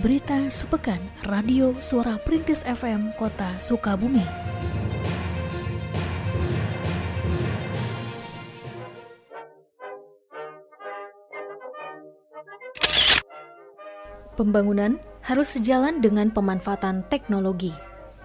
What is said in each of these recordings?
Berita Sepekan Radio Suara Perintis FM Kota Sukabumi. Pembangunan harus sejalan dengan pemanfaatan teknologi.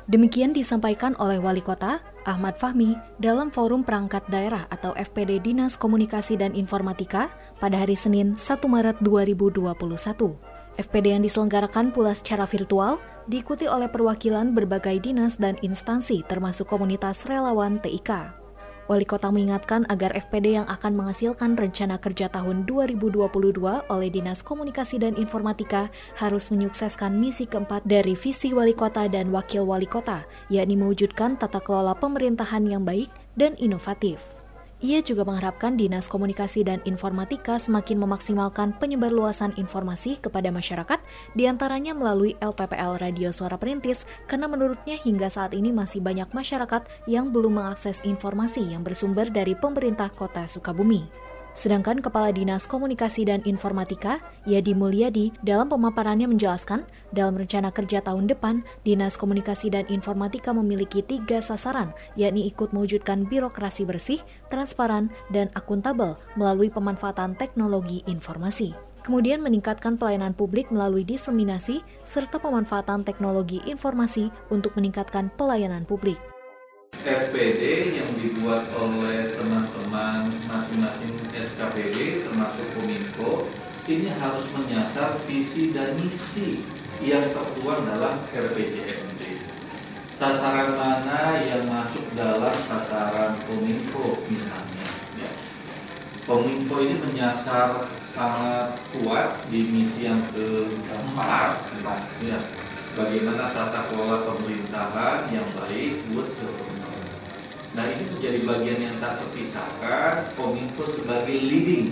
Demikian disampaikan oleh Wali Kota Ahmad Fahmi dalam Forum Perangkat Daerah atau FPD Dinas Komunikasi dan Informatika pada hari Senin 1 Maret 2021. FPD yang diselenggarakan pula secara virtual diikuti oleh perwakilan berbagai dinas dan instansi termasuk komunitas relawan TIK. Wali Kota mengingatkan agar FPD yang akan menghasilkan rencana kerja tahun 2022 oleh Dinas Komunikasi dan Informatika harus menyukseskan misi keempat dari visi Wali Kota dan Wakil Wali Kota, yakni mewujudkan tata kelola pemerintahan yang baik dan inovatif. Ia juga mengharapkan Dinas Komunikasi dan Informatika semakin memaksimalkan penyebarluasan informasi kepada masyarakat, di antaranya melalui LPPL Radio Suara Perintis, karena menurutnya hingga saat ini masih banyak masyarakat yang belum mengakses informasi yang bersumber dari pemerintah kota Sukabumi. Sedangkan Kepala Dinas Komunikasi dan Informatika, Yadi Mulyadi, dalam pemaparannya menjelaskan, dalam rencana kerja tahun depan, Dinas Komunikasi dan Informatika memiliki tiga sasaran, yakni ikut mewujudkan birokrasi bersih, transparan, dan akuntabel melalui pemanfaatan teknologi informasi. Kemudian meningkatkan pelayanan publik melalui diseminasi serta pemanfaatan teknologi informasi untuk meningkatkan pelayanan publik. FPD yang dibuat oleh teman-teman masing-masing SKPD termasuk Kominfo ini harus menyasar visi dan misi yang tertuang dalam RPJMD. Sasaran mana yang masuk dalam sasaran Kominfo misalnya? Ya. Kominfo ini menyasar sangat kuat di misi yang keempat, ya. bagaimana tata kelola pemerintahan yang baik buat Nah ini menjadi bagian yang tak terpisahkan Kominfo sebagai leading.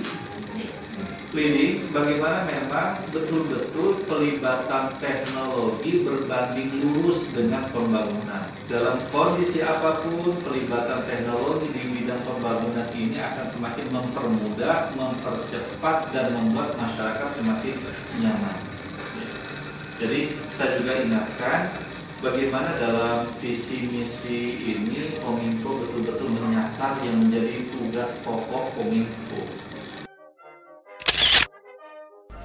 Leading bagaimana memang betul-betul pelibatan teknologi berbanding lurus dengan pembangunan? Dalam kondisi apa pun pelibatan teknologi di bidang pembangunan ini akan semakin mempermudah, mempercepat dan membuat masyarakat semakin nyaman. Jadi saya juga ingatkan bagaimana dalam visi misi ini Kominfo betul-betul menyasar yang menjadi tugas pokok Kominfo.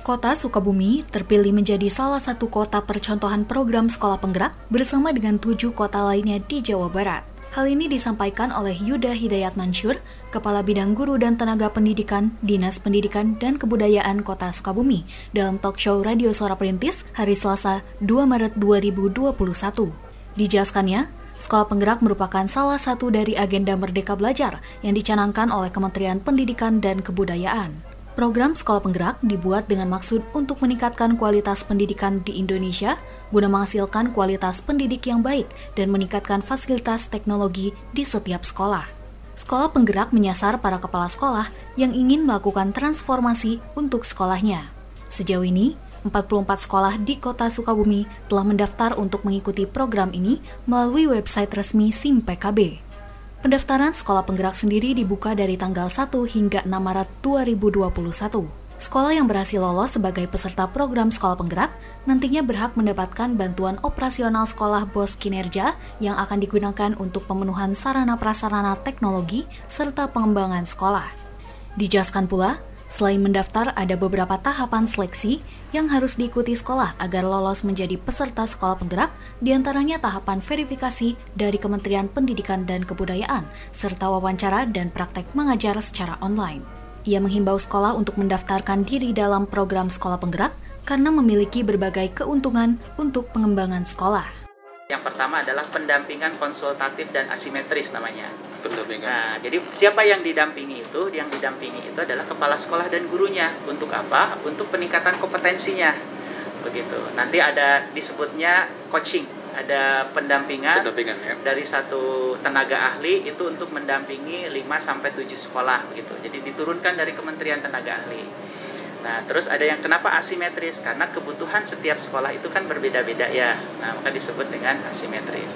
Kota Sukabumi terpilih menjadi salah satu kota percontohan program sekolah penggerak bersama dengan tujuh kota lainnya di Jawa Barat. Hal ini disampaikan oleh Yuda Hidayat Mansur, Kepala Bidang Guru dan Tenaga Pendidikan Dinas Pendidikan dan Kebudayaan Kota Sukabumi dalam talk show Radio Suara Perintis hari Selasa 2 Maret 2021. Dijelaskannya, Sekolah Penggerak merupakan salah satu dari agenda Merdeka Belajar yang dicanangkan oleh Kementerian Pendidikan dan Kebudayaan. Program Sekolah Penggerak dibuat dengan maksud untuk meningkatkan kualitas pendidikan di Indonesia guna menghasilkan kualitas pendidik yang baik dan meningkatkan fasilitas teknologi di setiap sekolah. Sekolah Penggerak menyasar para kepala sekolah yang ingin melakukan transformasi untuk sekolahnya. Sejauh ini, 44 sekolah di kota Sukabumi telah mendaftar untuk mengikuti program ini melalui website resmi SIM PKB. Pendaftaran sekolah penggerak sendiri dibuka dari tanggal 1 hingga 6 Maret 2021. Sekolah yang berhasil lolos sebagai peserta program sekolah penggerak nantinya berhak mendapatkan bantuan operasional sekolah bos kinerja yang akan digunakan untuk pemenuhan sarana prasarana teknologi serta pengembangan sekolah. Dijelaskan pula, Selain mendaftar, ada beberapa tahapan seleksi yang harus diikuti sekolah agar lolos menjadi peserta sekolah penggerak, di antaranya tahapan verifikasi dari Kementerian Pendidikan dan Kebudayaan, serta wawancara dan praktek mengajar secara online. Ia menghimbau sekolah untuk mendaftarkan diri dalam program sekolah penggerak karena memiliki berbagai keuntungan untuk pengembangan sekolah. Yang pertama adalah pendampingan konsultatif dan asimetris namanya. Pendampingan. Nah, jadi siapa yang didampingi itu? Yang didampingi itu adalah kepala sekolah dan gurunya. Untuk apa? Untuk peningkatan kompetensinya. Begitu. Nanti ada disebutnya coaching, ada pendampingan, pendampingan ya. dari satu tenaga ahli itu untuk mendampingi 5 sampai 7 sekolah begitu. Jadi diturunkan dari Kementerian Tenaga Ahli. Nah, terus ada yang kenapa asimetris? Karena kebutuhan setiap sekolah itu kan berbeda-beda ya. Nah, maka disebut dengan asimetris.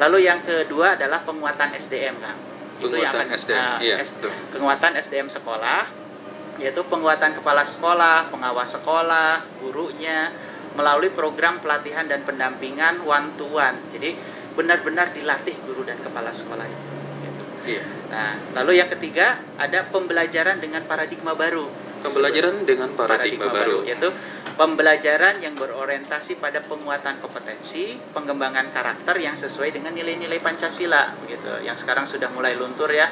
Lalu yang kedua adalah penguatan SDM, Kang. Itu yang akan SDM. Uh, iya, S penguatan SDM sekolah yaitu penguatan kepala sekolah, pengawas sekolah, gurunya, melalui program pelatihan dan pendampingan one to one. Jadi benar-benar dilatih guru dan kepala sekolah itu. Gitu. Iya. Nah, lalu yang ketiga ada pembelajaran dengan paradigma baru. Pembelajaran dengan paradigma, paradigma baru. baru yaitu pembelajaran yang berorientasi pada penguatan kompetensi, pengembangan karakter yang sesuai dengan nilai-nilai Pancasila gitu. Yang sekarang sudah mulai luntur ya.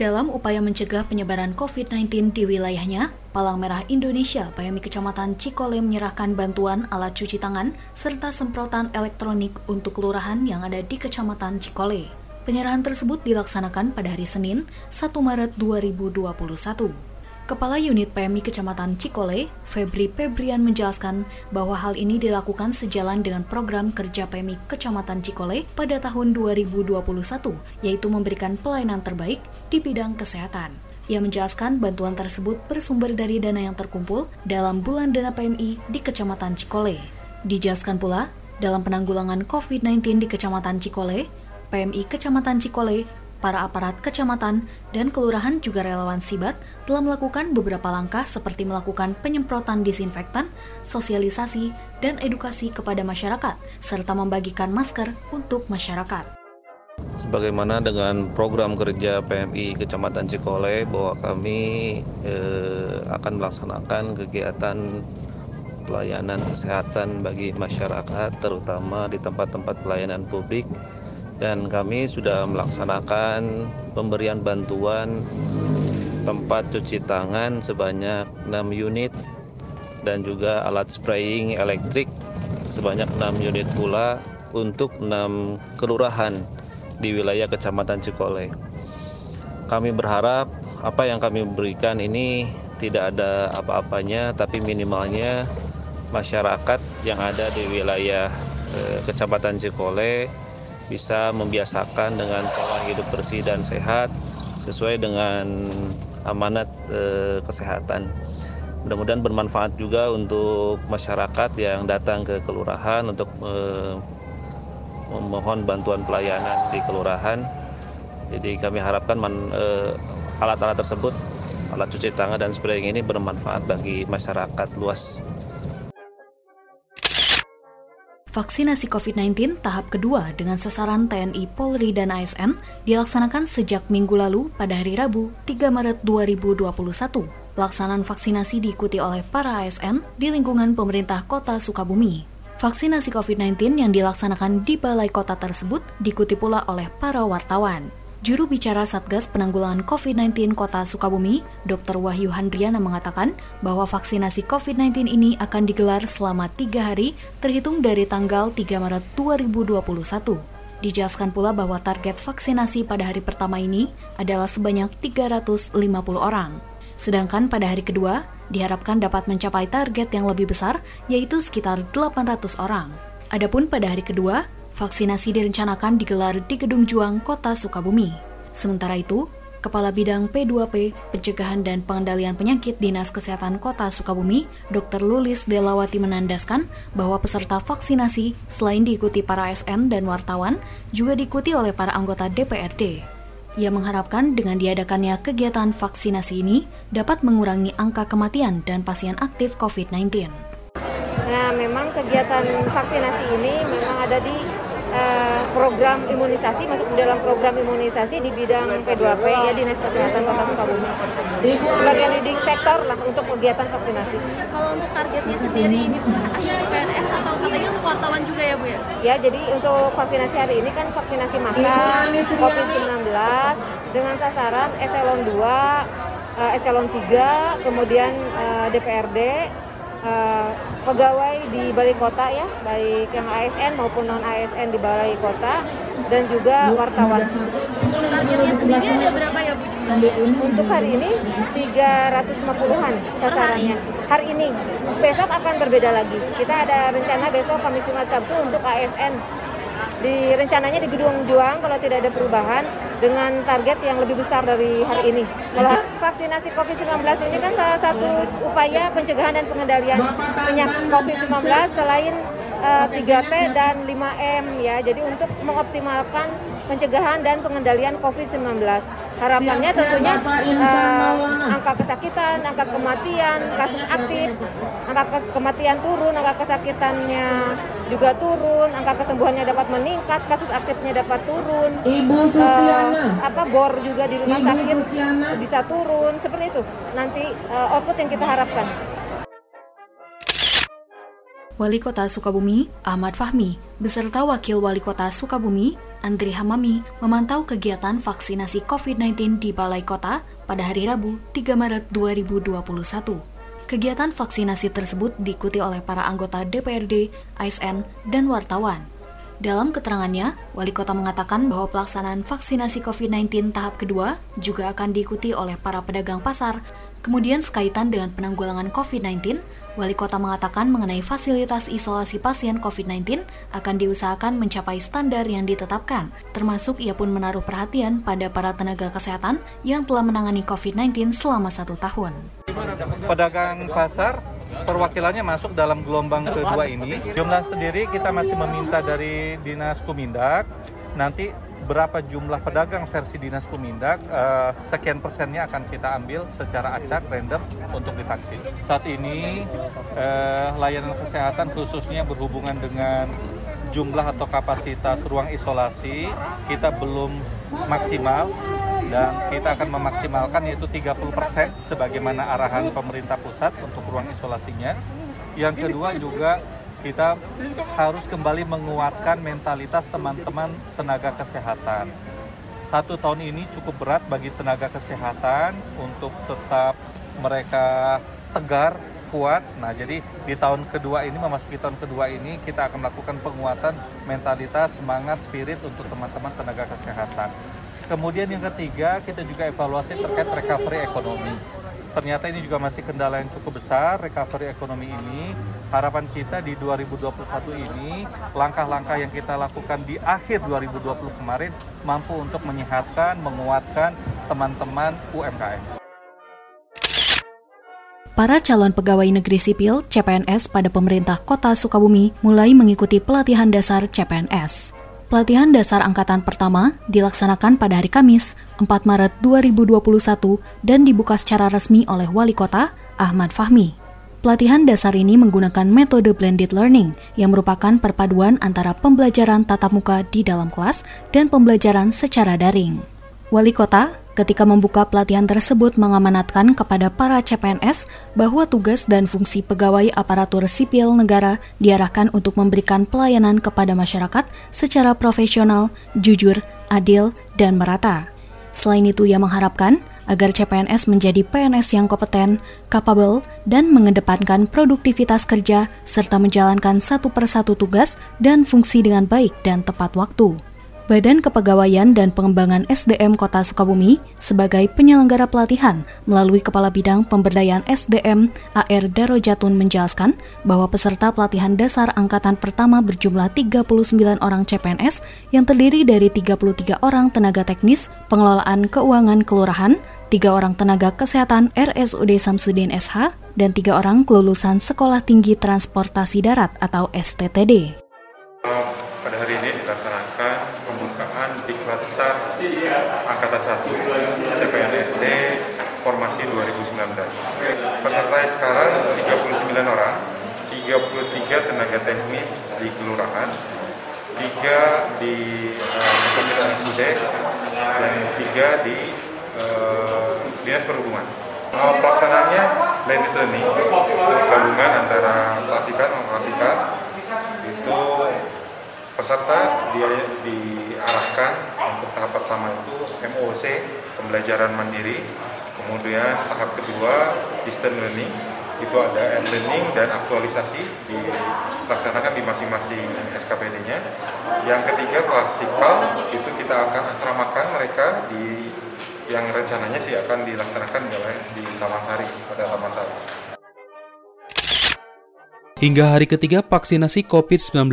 Dalam upaya mencegah penyebaran COVID-19 di wilayahnya, Palang Merah Indonesia PMI Kecamatan Cikole menyerahkan bantuan alat cuci tangan serta semprotan elektronik untuk kelurahan yang ada di Kecamatan Cikole. Penyerahan tersebut dilaksanakan pada hari Senin, 1 Maret 2021. Kepala Unit PMI Kecamatan Cikole, Febri Febrian menjelaskan bahwa hal ini dilakukan sejalan dengan program kerja PMI Kecamatan Cikole pada tahun 2021, yaitu memberikan pelayanan terbaik di bidang kesehatan. Ia menjelaskan bantuan tersebut bersumber dari dana yang terkumpul dalam bulan dana PMI di Kecamatan Cikole. Dijelaskan pula, dalam penanggulangan COVID-19 di Kecamatan Cikole, PMI Kecamatan Cikole para aparat kecamatan dan kelurahan juga relawan Sibat telah melakukan beberapa langkah seperti melakukan penyemprotan disinfektan, sosialisasi, dan edukasi kepada masyarakat, serta membagikan masker untuk masyarakat. Sebagaimana dengan program kerja PMI Kecamatan Cikole bahwa kami eh, akan melaksanakan kegiatan pelayanan kesehatan bagi masyarakat terutama di tempat-tempat pelayanan publik dan kami sudah melaksanakan pemberian bantuan tempat cuci tangan sebanyak 6 unit dan juga alat spraying elektrik sebanyak 6 unit pula untuk 6 kelurahan di wilayah Kecamatan Cikole. Kami berharap apa yang kami berikan ini tidak ada apa-apanya tapi minimalnya masyarakat yang ada di wilayah eh, Kecamatan Cikole bisa membiasakan dengan pola hidup bersih dan sehat sesuai dengan amanat e, kesehatan. Mudah-mudahan bermanfaat juga untuk masyarakat yang datang ke kelurahan untuk e, memohon bantuan pelayanan di kelurahan. Jadi kami harapkan eh, alat-alat tersebut, alat cuci tangan dan spraying ini bermanfaat bagi masyarakat luas Vaksinasi COVID-19 tahap kedua dengan sasaran TNI, Polri, dan ASN dilaksanakan sejak minggu lalu pada hari Rabu 3 Maret 2021. Pelaksanaan vaksinasi diikuti oleh para ASN di lingkungan pemerintah kota Sukabumi. Vaksinasi COVID-19 yang dilaksanakan di balai kota tersebut diikuti pula oleh para wartawan. Juru bicara Satgas Penanggulangan COVID-19 Kota Sukabumi, Dr. Wahyu Handriana mengatakan bahwa vaksinasi COVID-19 ini akan digelar selama tiga hari terhitung dari tanggal 3 Maret 2021. Dijelaskan pula bahwa target vaksinasi pada hari pertama ini adalah sebanyak 350 orang. Sedangkan pada hari kedua, diharapkan dapat mencapai target yang lebih besar, yaitu sekitar 800 orang. Adapun pada hari kedua, Vaksinasi direncanakan digelar di Gedung Juang, Kota Sukabumi. Sementara itu, Kepala Bidang P2P, Pencegahan dan Pengendalian Penyakit Dinas Kesehatan Kota Sukabumi, Dr. Lulis Delawati menandaskan bahwa peserta vaksinasi selain diikuti para SN dan wartawan, juga diikuti oleh para anggota DPRD. Ia mengharapkan dengan diadakannya kegiatan vaksinasi ini dapat mengurangi angka kematian dan pasien aktif COVID-19. Nah, memang kegiatan vaksinasi ini memang ada di Eh, program imunisasi masuk di dalam program imunisasi di bidang P2P ya Dinas Kesehatan Kota Sukabumi sebagai leading sektor lah untuk kegiatan vaksinasi. Kalau untuk targetnya sendiri ini hanya di PNS atau katanya untuk wartawan juga ya Bu ya? Ya jadi untuk vaksinasi hari ini kan vaksinasi massal COVID-19 dengan sasaran eselon 2, eh, eselon 3, kemudian eh, DPRD, uh, pegawai di balai kota ya, baik yang ASN maupun non ASN di balai kota dan juga wartawan. Untuk targetnya sendiri ada berapa ya Bu Untuk hari ini 350-an sasarannya. Hari ini, besok akan berbeda lagi. Kita ada rencana besok kami Jumat Sabtu untuk ASN di rencananya di Gedung Juang kalau tidak ada perubahan dengan target yang lebih besar dari hari ini. Kalau vaksinasi COVID-19 ini kan salah satu upaya pencegahan dan pengendalian penyakit COVID-19 selain uh, eh, 3T dan 5M ya. Jadi untuk mengoptimalkan pencegahan dan pengendalian COVID-19. Harapannya tentunya uh, angka kesakitan, angka kematian, kasus aktif, angka kematian turun, angka kesakitannya juga turun, angka kesembuhannya dapat meningkat, kasus aktifnya dapat turun. Ibu Uh, apa bor juga di rumah Ibu sakit Susiana. bisa turun, seperti itu. Nanti uh, output yang kita harapkan. Wali Kota Sukabumi, Ahmad Fahmi, beserta Wakil Wali Kota Sukabumi, Andri Hamami, memantau kegiatan vaksinasi COVID-19 di Balai Kota pada hari Rabu, 3 Maret 2021. Kegiatan vaksinasi tersebut diikuti oleh para anggota DPRD, ASN, dan wartawan. Dalam keterangannya, Wali Kota mengatakan bahwa pelaksanaan vaksinasi COVID-19 tahap kedua juga akan diikuti oleh para pedagang pasar. Kemudian sekaitan dengan penanggulangan COVID-19, Wali Kota mengatakan mengenai fasilitas isolasi pasien COVID-19 akan diusahakan mencapai standar yang ditetapkan, termasuk ia pun menaruh perhatian pada para tenaga kesehatan yang telah menangani COVID-19 selama satu tahun. Pedagang pasar perwakilannya masuk dalam gelombang kedua ini. Jumlah sendiri kita masih meminta dari Dinas Kumindak nanti berapa jumlah pedagang versi Dinas Kumindak, uh, sekian persennya akan kita ambil secara acak, random untuk divaksin. Saat ini uh, layanan kesehatan khususnya berhubungan dengan jumlah atau kapasitas ruang isolasi kita belum maksimal dan kita akan memaksimalkan yaitu 30% sebagaimana arahan pemerintah pusat untuk ruang isolasinya. Yang kedua juga kita harus kembali menguatkan mentalitas teman-teman tenaga kesehatan. Satu tahun ini cukup berat bagi tenaga kesehatan untuk tetap mereka tegar, kuat. Nah, jadi di tahun kedua ini, memasuki tahun kedua ini, kita akan melakukan penguatan mentalitas, semangat, spirit untuk teman-teman tenaga kesehatan. Kemudian yang ketiga, kita juga evaluasi terkait recovery ekonomi ternyata ini juga masih kendala yang cukup besar recovery ekonomi ini. Harapan kita di 2021 ini langkah-langkah yang kita lakukan di akhir 2020 kemarin mampu untuk menyehatkan, menguatkan teman-teman UMKM. Para calon pegawai negeri sipil CPNS pada pemerintah Kota Sukabumi mulai mengikuti pelatihan dasar CPNS. Pelatihan dasar angkatan pertama dilaksanakan pada hari Kamis, 4 Maret 2021 dan dibuka secara resmi oleh Wali Kota Ahmad Fahmi. Pelatihan dasar ini menggunakan metode blended learning yang merupakan perpaduan antara pembelajaran tatap muka di dalam kelas dan pembelajaran secara daring. Wali Kota ketika membuka pelatihan tersebut mengamanatkan kepada para CPNS bahwa tugas dan fungsi pegawai aparatur sipil negara diarahkan untuk memberikan pelayanan kepada masyarakat secara profesional, jujur, adil, dan merata. Selain itu, ia mengharapkan agar CPNS menjadi PNS yang kompeten, kapabel, dan mengedepankan produktivitas kerja serta menjalankan satu persatu tugas dan fungsi dengan baik dan tepat waktu. Badan Kepegawaian dan Pengembangan SDM Kota Sukabumi sebagai penyelenggara pelatihan melalui Kepala Bidang Pemberdayaan SDM AR Darojatun menjelaskan bahwa peserta pelatihan dasar angkatan pertama berjumlah 39 orang CPNS yang terdiri dari 33 orang tenaga teknis, pengelolaan keuangan kelurahan, tiga orang tenaga kesehatan RSUD Samsudin SH, dan tiga orang kelulusan Sekolah Tinggi Transportasi Darat atau STTD. Pada hari ini dilaksanakan Diklat Besar Angkatan 1 CPNSD Formasi 2019 Peserta sekarang 39 orang 33 tenaga teknis di kelurahan 3 di uh, SUD dan 3 di uh, Dinas Perhubungan. Uh, Pelaksanaannya blended learning gabungan antara klasikan non klasikan itu peserta dia diarahkan untuk tahap pertama itu MOC pembelajaran mandiri. Kemudian tahap kedua distance learning itu ada e-learning dan aktualisasi dilaksanakan di masing-masing SKPD-nya. Yang ketiga klasikal itu kita akan asramakan mereka di yang rencananya sih akan dilaksanakan di Taman Sari pada Taman Sari. Hingga hari ketiga vaksinasi COVID-19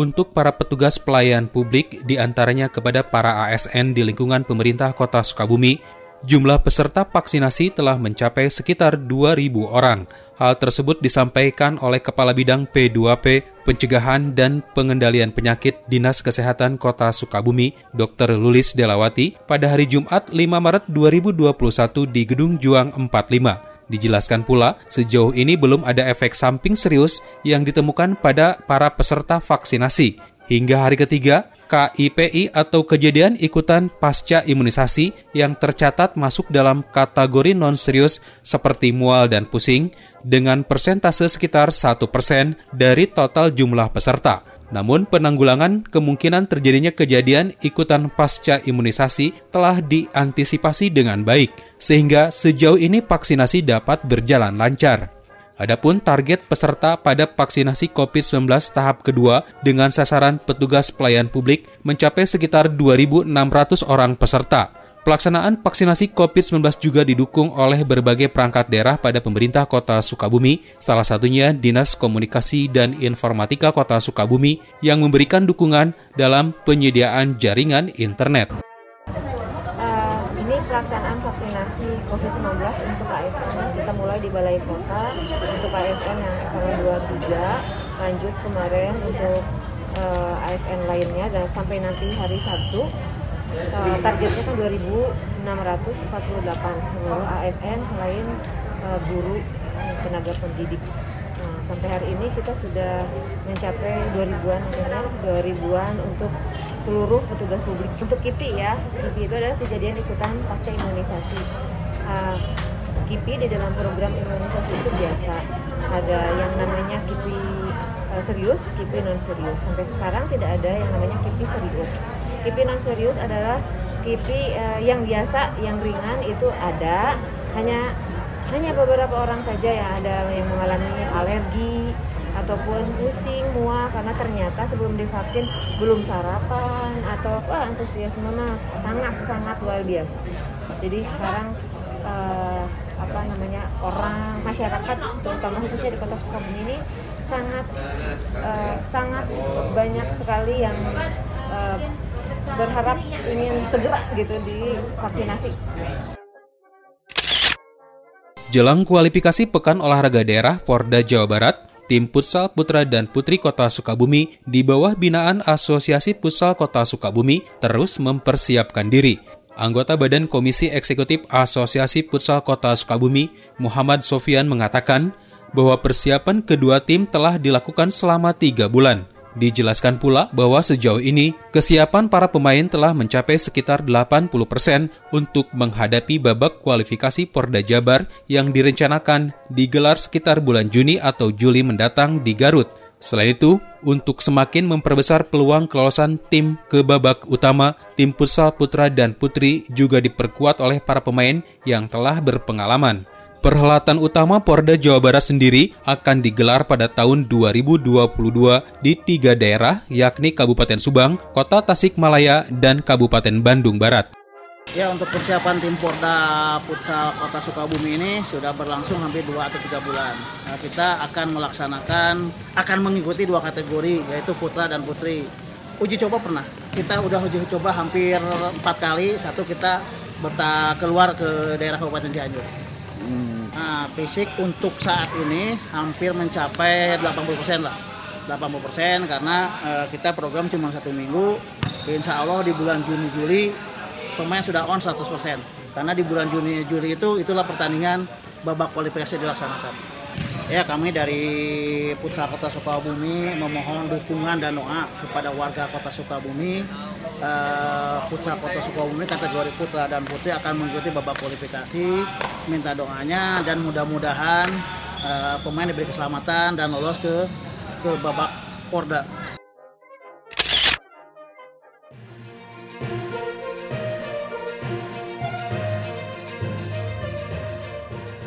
untuk para petugas pelayan publik di antaranya kepada para ASN di lingkungan pemerintah kota Sukabumi, jumlah peserta vaksinasi telah mencapai sekitar 2.000 orang. Hal tersebut disampaikan oleh Kepala Bidang P2P Pencegahan dan Pengendalian Penyakit Dinas Kesehatan Kota Sukabumi, Dr. Lulis Delawati, pada hari Jumat 5 Maret 2021 di Gedung Juang 45. Dijelaskan pula, sejauh ini belum ada efek samping serius yang ditemukan pada para peserta vaksinasi. Hingga hari ketiga, KIPI atau kejadian ikutan pasca imunisasi yang tercatat masuk dalam kategori non-serius seperti mual dan pusing dengan persentase sekitar 1% dari total jumlah peserta. Namun penanggulangan kemungkinan terjadinya kejadian ikutan pasca imunisasi telah diantisipasi dengan baik, sehingga sejauh ini vaksinasi dapat berjalan lancar. Adapun target peserta pada vaksinasi COVID-19 tahap kedua dengan sasaran petugas pelayan publik mencapai sekitar 2.600 orang peserta. Pelaksanaan vaksinasi COVID-19 juga didukung oleh berbagai perangkat daerah pada pemerintah kota Sukabumi, salah satunya Dinas Komunikasi dan Informatika kota Sukabumi yang memberikan dukungan dalam penyediaan jaringan internet. Uh, ini pelaksanaan vaksinasi COVID-19 untuk ASN di Balai Kota untuk ASN yang eselon 2 3 lanjut kemarin untuk uh, eh, ASN lainnya dan sampai nanti hari Sabtu uh, targetnya kan 2.648 seluruh ASN selain uh, guru tenaga pendidik. Nah, sampai hari ini kita sudah mencapai 2000-an ya, 2000-an untuk seluruh petugas publik. Untuk KIPI ya, KIPI itu adalah kejadian ikutan pasca imunisasi. Uh, KIPI di dalam program imunisasi itu biasa. Ada yang namanya KIPI uh, serius, KIPI non serius. Sampai sekarang tidak ada yang namanya KIPI serius. KIPI non serius adalah KIPI uh, yang biasa, yang ringan itu ada, hanya hanya beberapa orang saja yang ada yang mengalami alergi ataupun pusing, mual karena ternyata sebelum divaksin belum sarapan atau wah antusiasme sangat-sangat luar biasa. Jadi sekarang uh, apa namanya orang masyarakat terutama khususnya di kota Sukabumi ini sangat uh, sangat banyak sekali yang uh, berharap ingin segera gitu divaksinasi. Jelang kualifikasi Pekan Olahraga Daerah Porda Jawa Barat, tim Futsal Putra dan Putri Kota Sukabumi di bawah binaan Asosiasi Futsal Kota Sukabumi terus mempersiapkan diri. Anggota Badan Komisi Eksekutif Asosiasi Futsal Kota Sukabumi, Muhammad Sofian mengatakan bahwa persiapan kedua tim telah dilakukan selama tiga bulan. Dijelaskan pula bahwa sejauh ini kesiapan para pemain telah mencapai sekitar 80% untuk menghadapi babak kualifikasi Porda Jabar yang direncanakan digelar sekitar bulan Juni atau Juli mendatang di Garut. Selain itu, untuk semakin memperbesar peluang kelolosan tim ke babak utama, tim futsal putra dan putri juga diperkuat oleh para pemain yang telah berpengalaman. Perhelatan utama Porda Jawa Barat sendiri akan digelar pada tahun 2022 di tiga daerah, yakni Kabupaten Subang, Kota Tasikmalaya, dan Kabupaten Bandung Barat. Ya untuk persiapan tim Porda Futsal Kota Sukabumi ini sudah berlangsung hampir 2 atau 3 bulan. Nah, kita akan melaksanakan, akan mengikuti dua kategori yaitu putra dan putri. Uji coba pernah, kita udah uji coba hampir empat kali, satu kita berta keluar ke daerah Kabupaten Cianjur. Hmm Nah, fisik untuk saat ini hampir mencapai 80% lah. 80% karena uh, kita program cuma satu minggu. Insya Allah di bulan Juni Juli pemain sudah on 100%. Karena di bulan Juni Juli itu itulah pertandingan babak kualifikasi dilaksanakan. Ya kami dari Putra Kota Sukabumi memohon dukungan dan doa kepada warga Kota Sukabumi uh, putra Kota Sukabumi kategori putra dan putri akan mengikuti babak kualifikasi. Minta doanya dan mudah-mudahan uh, pemain diberi keselamatan dan lolos ke ke babak Porda.